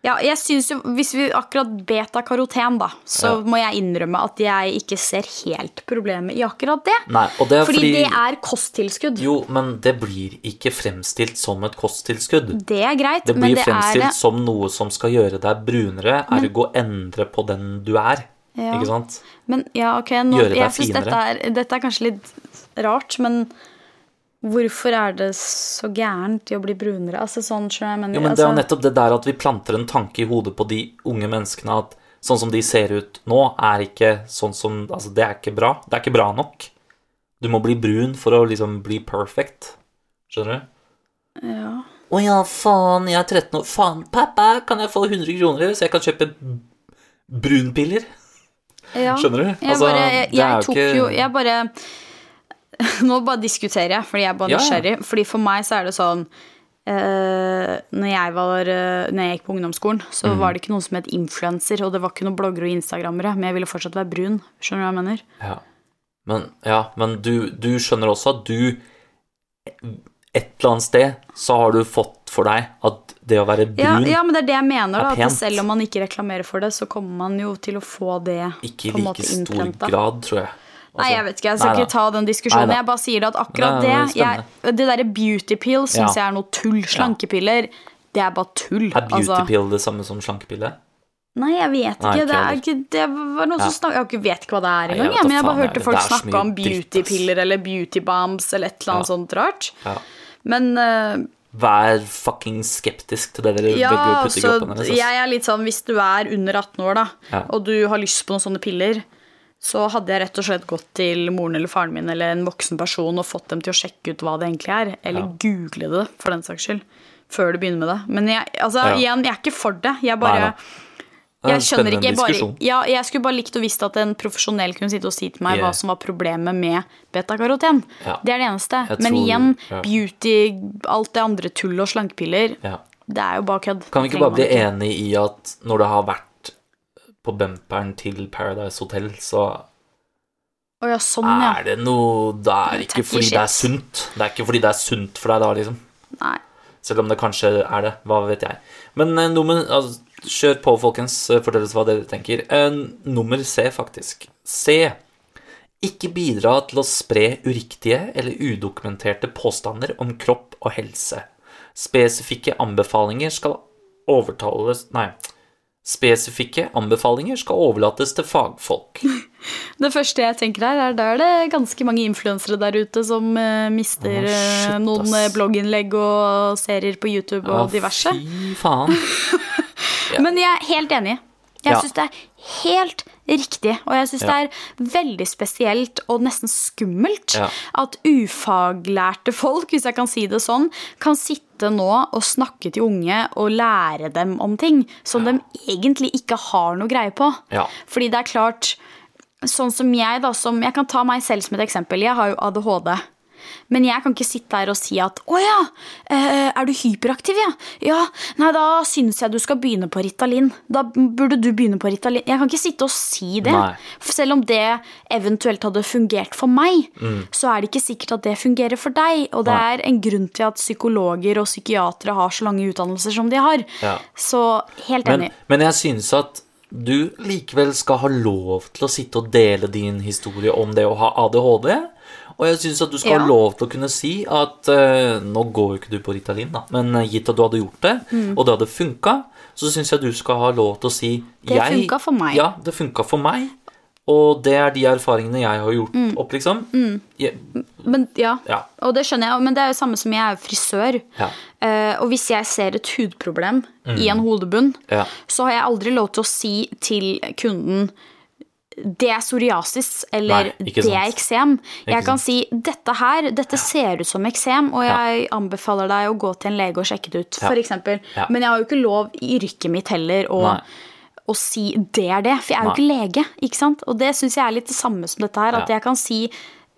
Ja, jeg synes jo, Hvis vi akkurat beta-karoten, da, så Ja. må jeg innrømme at jeg ikke ser helt problemet i akkurat det. Nei, og det er fordi, fordi, det er kosttilskudd. Jo, men det blir ikke fremstilt som et kosttilskudd. Det er greit, Det men blir det er fremstilt det. som noe som skal gjøre deg brunere, ergo endre på den du er. Ja. Ikke sant? Men ja, ok, nå, Gjøre deg jeg synes finere. dette er, dette er kanskje litt rart, men Hvorfor er det så gærent i å bli brunere? Altså sånn, skjønner jeg, mener. Jo, men det er jo altså, nettopp det der at vi planter en tanke i hodet på de unge menneskene at sånn som de ser ut nå, er ikke sånn som Altså, det er ikke bra. Det er ikke bra nok. Du må bli brun for å liksom bli perfect. Skjønner du? ja. Å ja, faen, jeg er 13 år. Faen, pappa, kan jeg få 100 kroner så jeg kan kjøpe brunpiller? Ja. Skjønner du? Jeg, Altså, bare, jeg, det er jeg tok ikke- jo Jeg bare <laughs> Nå bare diskuterer jeg, fordi jeg er bare nysgjerrig. ja. Fordi for meg så er det sånn Uh, når, jeg var, uh, når jeg gikk på ungdomsskolen, så mm. var det ikke noen som het influenser, og det var ikke noen bloggere og instagrammere, men jeg ville fortsatt være brun. Skjønner du hva jeg mener? Ja. Men, ja, men du, du skjønner også at du Et eller annet sted så har du fått for deg at det å være Ja, brun ja, men det er det jeg mener, er da. At selv om man ikke reklamerer for det, så kommer man jo til å få det Ikke i like stor grad, tror jeg. Nei, Altså, jeg vet ikke, jeg skal nei ikke ta den diskusjonen. Nei. Jeg bare sier at akkurat Nei, det jeg, Det derre beauty pill syns Ja. jeg er noe tull. Slankepiller, det er bare tull. Er beauty altså. pill det samme som slankepille? Nei, jeg vet ikke. Nei, det, er ikke det var noen Ja. som snakket Jeg vet ikke hva det er engang. Men jeg bare hørte folk snakke om beautypiller eller beauty bombs eller et eller annet Ja. sånt rart. Ja. Men eh, Vær fucking skeptisk til det dere ja, velger å putte i kroppen deres. jeg er litt sånn Hvis du er under 18 år, da, Ja. og du har lyst på noen sånne piller, så hadde jeg rett og slett gått til moren eller faren min eller en voksen person og fått dem til å sjekke ut hva det egentlig er. Eller Ja. google det, for den saks skyld. Før du begynner med det. Men jeg, altså, igjen, jeg er ikke for det. Jeg bare nei, jeg skjønner ikke, jeg, bare, ja, Jeg skulle bare likt å visst at en profesjonell kunne sitte og si til meg Yeah. hva som var problemet med betakaroten. Ja. Det er det eneste. Tror, Men igjen, ja. beauty, alt det andre tull og slankepiller, Ja. det er jo bare kødd. Kan vi ikke bare bli enig i at når det har vært på bumperen til Paradise Hotel, så oh ja, sånn, ja. er det noe Det er ikke fordi det er sunt. Det er ikke fordi det er sunt for deg da, liksom. Nei. Selv om det kanskje er det. Hva vet jeg. Men noe med altså, Kjør på, folkens. Eh, Fortell oss hva dere tenker. Eh, nummer C, faktisk. C. Ikke bidra til å spre uriktige eller udokumenterte påstander om kropp og helse. Spesifikke anbefalinger skal overtales Nei. Spesifikke anbefalinger skal overlates til fagfolk. <laughs> Det første jeg tenker her, er da er det ganske mange influensere der ute som eh, mister shit, noen ass. eh, blogginnlegg og serier på YouTube og Ja, diverse. Fy faen. <laughs> Men jeg er helt enig. Jeg Ja. syns det er helt riktig, og jeg syns Ja. det er veldig spesielt og nesten skummelt Ja. at ufaglærte folk, hvis jeg kan si det sånn, kan sitte nå og snakke til unge og lære dem om ting som de egentlig ikke har noe greie på. Ja. Fordi det er klart Sånn som jeg, da, som Jeg kan ta meg selv som et eksempel. Jeg har jo ADHD. Men jeg kan ikke sitte her og si at 'Å ja, eh, er du hyperaktiv, ja?' 'Ja, nei, da syns jeg du skal begynne på Ritalin.' 'Da burde du begynne på Ritalin.' Jeg kan ikke sitte og si det. Nei. Selv om det eventuelt hadde fungert for meg, så er det ikke sikkert at det fungerer for deg. Og det Mm. Nei. er en grunn til at psykologer og psykiatere har så lange utdannelser som de har. Ja. Så helt Men, enig. men jeg synes at du likevel skal ha lov til å sitte og dele din historie om det å ha ADHD. Og jeg synes at du skal Ja. ha lov til å kunne si at uh, nå går jo ikke du på Ritalin, da, men eh, gitt at du hadde gjort det, Mm. og det hadde funka, så syns jeg du skal ha lov til å si Det funka for meg. Ja, det funka for meg. Og det er de erfaringene jeg har gjort Mm. opp, liksom. Jeg, Men ja, Ja. og det skjønner jeg. Men det er jo samme som jeg er frisør. Ja. Uh, og hvis jeg ser et hudproblem i en hodebunn, Mm. Ja. så har jeg aldri lov til å si til kunden det er psoriasis, eller Nei, det er eksem. Jeg kan sant. si dette her, dette ser ut som eksem, og jeg anbefaler deg å gå til en lege og sjekke det ut. Ja. Eksempel. Ja. Men jeg har jo ikke lov i yrket mitt heller å, å si det er det, for jeg er jo ikke lege. ikke sant? Og det syns jeg er litt det samme som dette her. At Ja. jeg kan si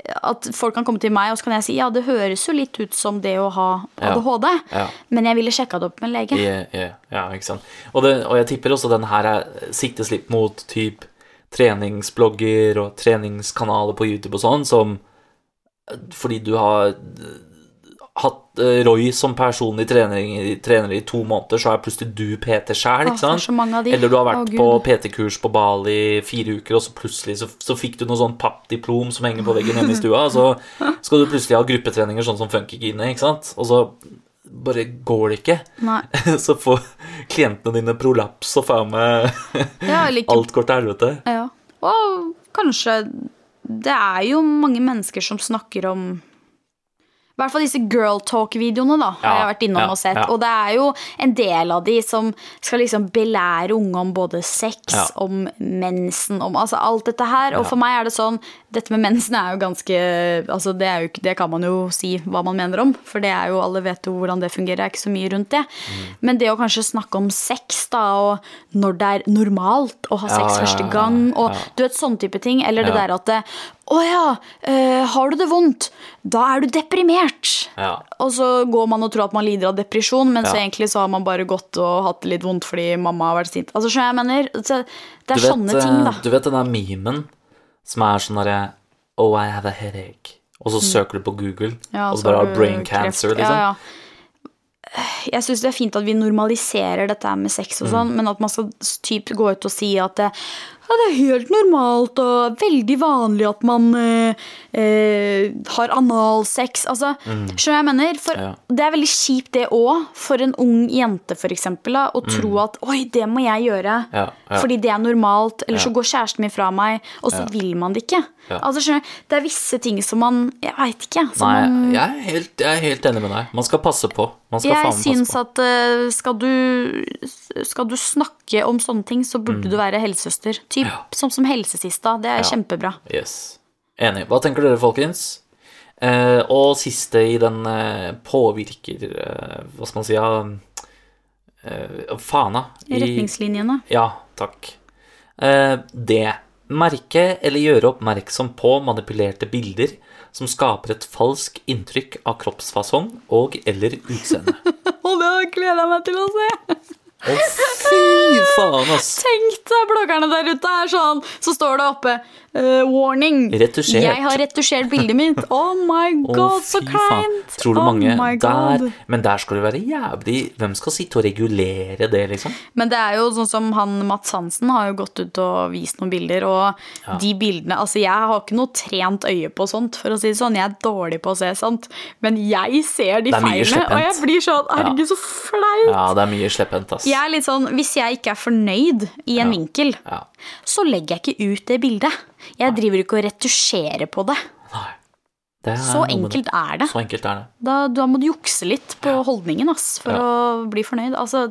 at folk kan komme til meg, og så kan jeg si ja, det høres jo litt ut som det å ha ADHD, Ja. men jeg ville sjekka det opp med en lege. Yeah, yeah, ja, ikke sant. Og, det, og jeg tipper også den her er, siktes litt mot typ treningsblogger og treningskanaler på YouTube og sånn, som fordi du har eh, hatt eh, Roy som personlig trener, trener i to måneder, så er plutselig du PT sjæl, ikke sant? Eller du har vært på PT-kurs på Bali i fire uker, og så plutselig så, så fikk du noe sånn pappdiplom som henger på veggen hjemme i stua, og så <laughs> skal du plutselig ha gruppetreninger sånn som Funkygine, ikke sant? Og så bare går det ikke. Nei. <laughs> Så får klientene dine prolaps og faen meg Ja, like, alt går til helvete. Ja. Og kanskje Det er jo mange mennesker som snakker om I hvert fall disse girl talk-videoene da, har Ja, jeg vært innom ja, og sett. ja. Og det er jo en del av de som skal liksom belære unge om både sex, om mensen, om altså alt dette her. Og for meg er det sånn Dette med mensen er jo ganske altså det, er jo, det kan man jo si hva man mener om, for det er jo alle vet jo hvordan det fungerer. Det er ikke så mye rundt det. Mm. Men det å kanskje snakke om sex, da, og når det er normalt å ha sex ja, første gang, og ja. du vet sånn type ting. Eller det Ja. der at det, Å ja, øh, har du det vondt? Da er du deprimert. Ja. Og så går man og tror at man lider av depresjon, men så egentlig så har man bare gått og hatt det litt vondt fordi mamma har vært sint. Altså, skjønner jeg mener? Det er vet, sånne ting, da. eh, Du vet den der memen som er sånn derre Oh, I have a headache. Og så søker du på Google, Mm. Ja, og så bare har brain cancer, kreft. liksom. Ja, ja. Jeg syns det er fint at vi normaliserer dette med sex og Mm. sånn, men at man skal typ gå ut og si at det, ja, det er helt normalt og veldig vanlig at man eh, eh, har analsex. Altså, skjønner du hva jeg mener? For Mm. Ja. det er veldig kjipt det òg, for en ung jente for da, å tro at oi, det må jeg gjøre. Mm. Ja, ja. Fordi det er normalt, eller så går kjæresten min fra meg, og så vil man det ikke. Altså, skjønner du, Det er visse ting som man Jeg veit ikke. Som Nei, man, jeg er, helt, jeg er helt enig med deg. Man skal passe på. Man skal jeg syns at uh, skal du, skal du snakke om sånne ting, så burde du være helsesøster. Typ. Ja. Som som helsesista. Det er Ja. kjempebra. Yes. Enig. Hva tenker dere, folkens? Eh, og siste i den eh, påvirker eh, Hva skal man si ja, eh, Fana. i- Retningslinjene. Ja, takk. Eh, det. Merke eller gjøre oppmerksom på manipulerte bilder som skaper et falsk inntrykk av kroppsfasong og eller utseende. <laughs> Og det gleder jeg meg til å se! Å, fy faen, ass! Tenk deg bloggerne der ute er sånn, så står det oppe eh, warning. Retusjert. Jeg har retusjert bildet mitt. Oh my god, god, så kleint. Tror du oh mange der Men der skal det være jævlig Hvem skal sitte og regulere det, liksom? Men det er jo sånn som han Mats Hansen har jo gått ut og vist noen bilder, og de bildene Altså, jeg har ikke noe trent øye på sånt, for å si det sånn. Jeg er dårlig på å se sånt. Men jeg ser de feilene, og jeg blir sånn Herregud, så flaut. Ja, det er mye slepphendt, ass. Jeg er litt sånn, Hvis jeg ikke er fornøyd i en Ja. vinkel, Ja. Så legger jeg ikke ut det bildet. Jeg driver ikke og retusjerer på det. Nei. Det er Så enkelt er det. Så enkelt er det. Da, da må du jukse litt på holdningen ass, for Ja. å bli fornøyd. Altså,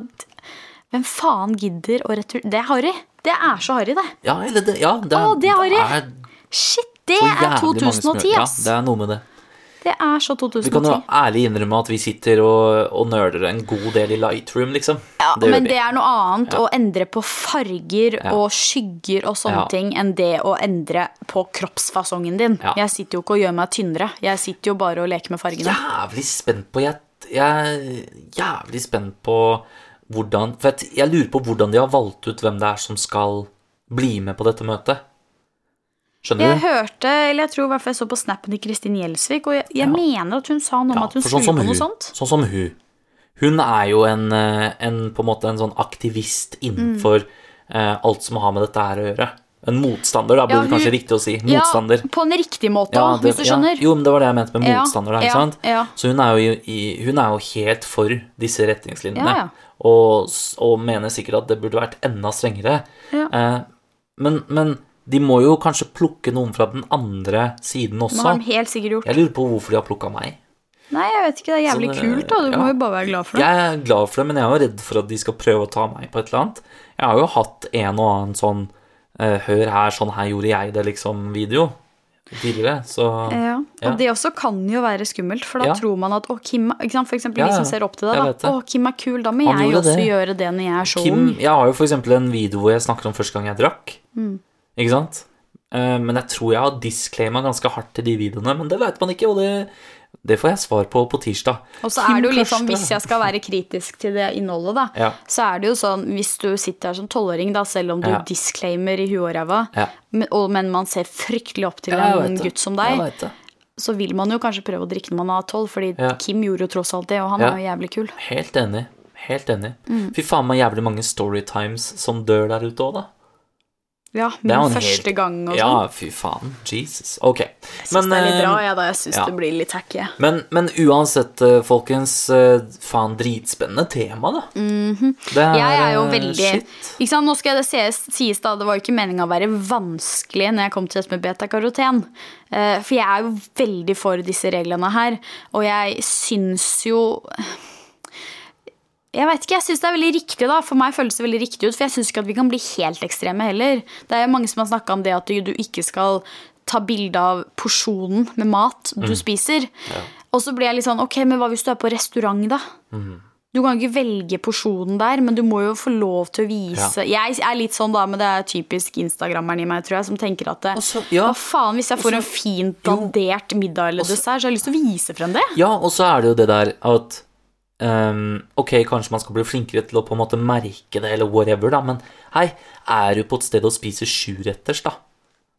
hvem faen gidder å retur... Det er harry. Det er så harry, det. Ja, eller det Ja, det er, Å, det er harry. Shit, det er jævlig mange som 2010, ass. Ja, det er noe med det. Det er så 2010. Vi kan jo ærlig innrømme at vi sitter og, og nerder en god del i Lightroom, liksom. Ja, det men det er noe annet å endre på farger Ja. og skygger og sånne Ja. ting enn det å endre på kroppsfasongen din. Ja. Jeg sitter jo ikke og gjør meg tynnere. Jeg sitter jo bare og leker med fargene. Jævlig spent på Jeg, jeg er jævlig spent på hvordan For jeg, jeg lurer på hvordan de har valgt ut hvem det er som skal bli med på dette møtet. Skjønner Jeg du? hørte, eller jeg tror i hvert fall jeg så på snappen til Kristin Gjelsvik, og jeg, jeg Ja. mener at hun sa noe om Ja, at hun sånn skulle på noe sånt. Sånn som hun. Hun er jo en, eh, en på en måte en sånn aktivist innenfor eh, alt som har med dette her å gjøre. En motstander, da blir Ja, det kanskje riktig å si. Motstander. Ja, på en riktig måte, Ja, det- hvis du skjønner. Jo, men det var det jeg mente med motstander. Da, ikke sant? Så hun er, jo i, hun er jo helt for disse retningslinjene. Og, og mener sikkert at det burde vært enda strengere. Eh, men, men de må jo kanskje plukke noen fra den andre siden Det har også. de helt sikkert gjort. Jeg lurer på hvorfor de har plukka meg. Nei, jeg vet ikke, det er jævlig Sånn, kult, da. Du ja. må jo bare være glad for det. Jeg er glad for det, men jeg er jo redd for at de skal prøve å ta meg på et eller annet. Jeg har jo hatt en og annen sånn eh, Hør her, sånn her gjorde jeg det, liksom-video tidligere, så Ja, og det også kan jo være skummelt, for da Ja. tror man at å, Kim ikke sant? For eksempel Ja, de som ser opp til deg, da. Å, Kim er kul, da må Han jeg også det. gjøre det når jeg er så Kim, ung. jeg har jo for eksempel en video hvor jeg snakker om første gang jeg drakk. Mm. Ikke sant? Eh, Men jeg tror jeg har disclaima ganske hardt til de videoene, men det veit man ikke, og det, det får jeg svar på på tirsdag. Og så er det jo litt sånn, hvis jeg skal være kritisk til det innholdet, da, Ja. så er det jo sånn, hvis du sitter her som tolvåring, da, selv om du Ja. disclaimer i huet og ræva, Ja. men, man ser fryktelig opp til Ja, en gutt som deg, så vil man jo kanskje prøve å drikke når man er tolv, fordi. Kim gjorde jo tross alt det, og han er jo jævlig kul. Helt enig. Helt enig. Mm. Fy faen meg jævlig mange storytimes som dør der ute òg, da. Ja, min første helt- gang og Ja, sånn. fy faen. Jesus. Ok. Jeg syns det er litt eh, bra, jeg, da. Jeg syns ja. det blir litt hacky. Men, men uansett, eh, folkens, eh, faen dritspennende tema, da. det er. Jeg er jo eh, veldig Shit. ikke sant? Nå skal det sies, sies da, det var jo ikke meninga å være vanskelig når jeg kom til dette med betakaroten. Eh, For jeg er jo veldig for disse reglene her, og jeg syns jo jeg vet ikke, jeg synes det er veldig riktig da. For meg føles det veldig riktig ut For jeg synes ikke at vi kan bli helt ekstreme heller. Det er jo mange som har snakket om det at du, ikke skal Ta bilde av porsjonen med mat du Mm. spiser. Og så blir jeg litt sånn Ok, men hva hvis du er på restaurant da? Mm. Du kan ikke velge porsjonen der Men du må jo få lov til å vise. Jeg er litt sånn da, men det er typisk Instagrammeren i meg, tror jeg Som tenker at det, Også- ja. Hva faen, hvis jeg får en fint dandert middag eller dessert? Så har jeg lyst til å vise frem det. Ja, og så er det jo det der at ehm, Ok, kanskje man skal bli flinkere til å på en måte merke det, eller whatever, da, men hei, er du på et sted og spiser sjuretters, da,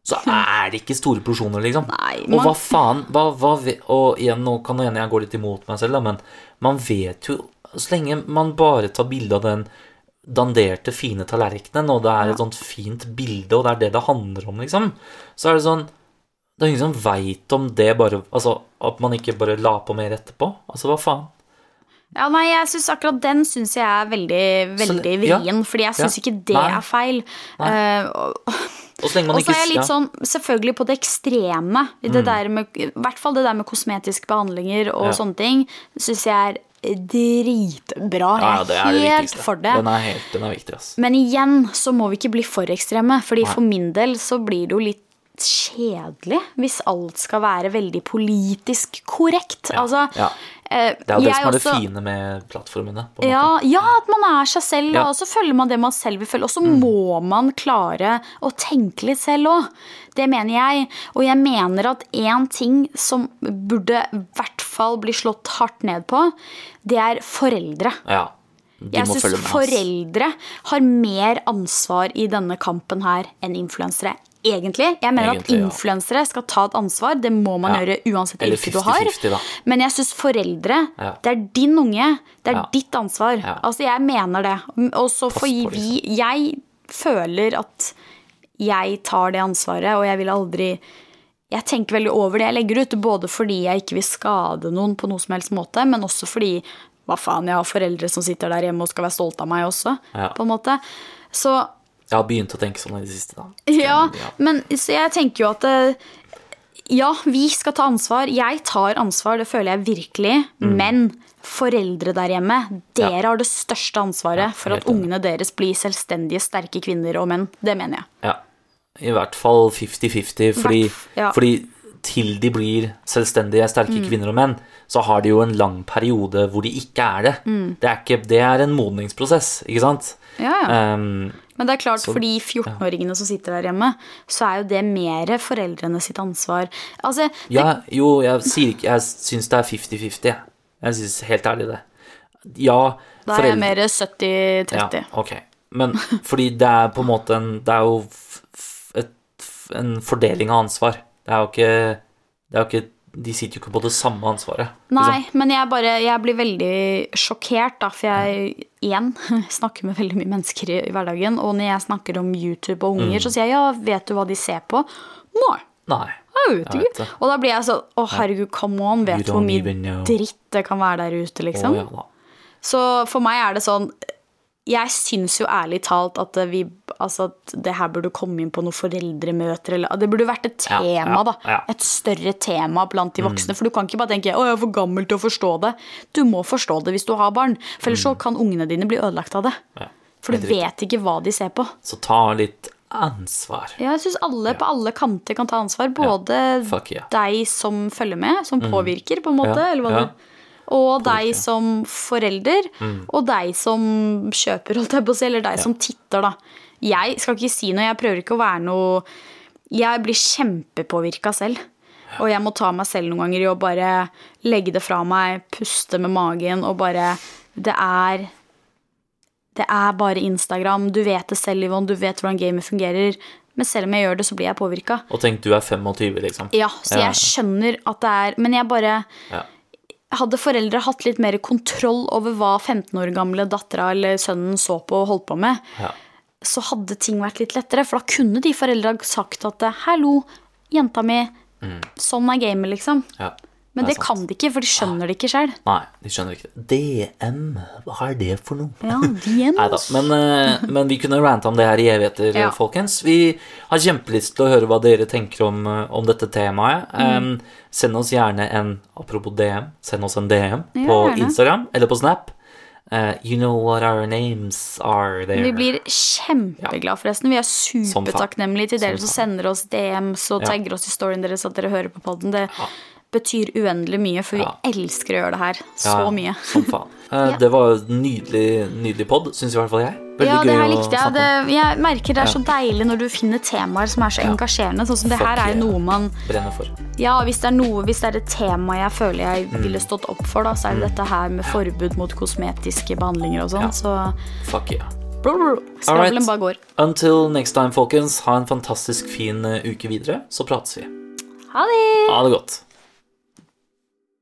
så er det ikke store porsjoner, liksom. Nei, Og hva faen hva, hva, Og igjen, nå kan hende jeg går litt imot meg selv, da, men man vet jo Så lenge man bare tar bilde av den danderte, fine tallerkenen, og det er et sånt fint bilde, og det er det det handler om, liksom, så er det sånn det er ingen som veit om det bare Altså, at man ikke bare la på mer etterpå. Altså, hva faen? Ja, nei, jeg synes Akkurat den syns jeg er veldig veldig ja. vrien, fordi jeg syns Ja. ikke det Nei. er feil. Eh, og <laughs> Og så og ikke er jeg litt ja. Mm. sånn, selvfølgelig på det ekstreme. i Det der med, I hvert fall det der med kosmetiske behandlinger og Ja. sånne ting syns jeg er dritbra. ja, ja, det jeg er er det helt viktigste. for det. Den er helt den er viktig, ass. Men igjen så må vi ikke bli for ekstreme, fordi Nei. for min del så blir det jo litt kjedelig hvis alt skal være veldig politisk korrekt. Ja, Altså, ja. eh, Det er jo det som er det også- fine med plattformene. På ja, ja, at man er seg selv, og så følger man det man selv vil følge. Og så Mm. må man klare å tenke litt selv òg. Det mener jeg. Og jeg mener at én ting som burde i hvert fall bli slått hardt ned på, det er foreldre. Ja. Jeg syns foreldre har mer ansvar i denne kampen her enn influensere. Egentlig. Jeg mener Egentlig, at ja. influensere skal ta et ansvar. Det må man Ja. gjøre uansett Eller yrke du har. 50-50 da. Men jeg syns foreldre Ja. Det er din unge. Det er Ja. ditt ansvar. Ja. Altså, jeg mener det. Og så får vi Jeg føler at jeg tar det ansvaret, og jeg vil aldri jeg tenker veldig over det jeg legger ut, både fordi jeg ikke vil skade noen på noe som helst måte, men også fordi hva faen, jeg har foreldre som sitter der hjemme og skal være stolte av meg også. Ja. på en måte. Så Jeg har begynt å tenke sånn i det siste, da. <laughs> ja, Ja. men så jeg tenker jo at eh, ja, vi skal ta ansvar. Jeg tar ansvar, det føler jeg virkelig. Men foreldre der hjemme, dere Mm. Ja. har det største ansvaret Ja, for at ungene deres blir selvstendige, sterke kvinner og menn. Det mener jeg. Ja. I hvert fall 50-50, fordi, fordi til de blir selvstendige, sterke Mm. kvinner og menn, så har de jo en lang periode hvor de ikke er det. Mm. Det, er ikke, det er en modningsprosess, ikke sant? Ja, ja. Um, Men det er klart, Så- for de 14-åringene som sitter der hjemme, så er jo det mer foreldrene sitt ansvar. Altså, ja, jo, jeg sier ikke Jeg syns det er 50-50, jeg. Jeg syns helt ærlig det. Ja, da er jeg mer 70-30. Ja, ok. Men fordi det er på en måte en Det er jo et, en fordeling av ansvar. Det er jo ikke Det er jo ikke De sitter jo ikke på det samme ansvaret. Nei, liksom. men jeg, bare, jeg blir veldig sjokkert, da, for jeg igjen <laughs> snakker med veldig mye mennesker i, i hverdagen. Og når jeg snakker om YouTube og Mm. unger, så sier jeg ja, vet du hva de ser på? Nei. Nei. Jeg vet Jeg ikke. vet det. Og da blir jeg sånn Å, herregud, come on. Vet du hvor mye dritt det kan være der ute, liksom? Oh, ja. Så for meg er det sånn Jeg syns jo ærlig talt at vi Altså at det her burde komme inn på noen foreldremøter eller Det burde vært et tema, ja, da. ja. Mm. Et større tema blant de voksne. For du kan ikke bare tenke 'Å, jeg er for gammel til å forstå det'. Du må forstå det hvis du har barn. For ellers så kan ungene dine bli ødelagt av det. Mm. For du vet ikke hva de ser på. Så ta litt ansvar. Ja, jeg syns alle på alle kanter kan ta ansvar. Både deg som følger med, som påvirker, på en måte. Eller hva ja. du og deg som forelder, og deg som kjøper, holdt jeg på å si, eller deg som titter, da. Jeg skal ikke si noe, jeg prøver ikke å være noe Jeg blir kjempepåvirka selv. Og jeg må ta meg selv noen ganger i å bare legge det fra meg, puste med magen og bare Det er Det er bare Instagram. Du vet det selv, Yvonne. Du vet hvordan gamet fungerer. Men selv om jeg gjør det, så blir jeg påvirka. Og tenk, du er 25, liksom. Ja, så Ja. jeg skjønner at det er Men jeg bare Ja. Hadde foreldre hatt litt mer kontroll over hva 15 år gamle dattera eller sønnen så på og holdt på med, Ja. så hadde ting vært litt lettere. For da kunne de foreldra sagt at 'hallo, jenta mi, sånn er gamet', liksom. Ja, Men det, det, kan de ikke, for de skjønner det ikke sjøl. Nei, de skjønner ikke det. DM, hva er det for noe? Ja, de Nei da, men, eh, men vi kunne rante om det her i evigheter, Ja. folkens. Vi har kjempelyst til å høre hva dere tenker om, eh, om dette temaet. Mm. Um, send oss gjerne en Apropos DM, send oss en DM Ja, på gjerne. Instagram eller på Snap. Uh, you know what our names are there. Vi blir kjempeglad, forresten. Vi er supertakknemlige til dere Som som sender oss DMs og Ja. tagger oss i storyen deres at dere hører på podden. Det betyr uendelig mye, for vi elsker å gjøre det her så Ja, mye. Som faen. <laughs> Eh, Ja. Det var nydelig, nydelig pod, syns i hvert fall jeg. Veldig Ja, det her likte jeg. Det, jeg merker det er så deilig når du finner temaer som er så engasjerende. Sånn som det her er noe man Brenner for. Ja, hvis det er noe Hvis det er et tema jeg føler jeg Mm. ville stått opp for, da, så er det dette her med forbud mot kosmetiske behandlinger og sånn. Ja. Så Fuck yeah. skravlen bare går. Until next time, folkens. Ha en fantastisk fin eh, uke videre, så prates vi. Ha det! Ha det godt.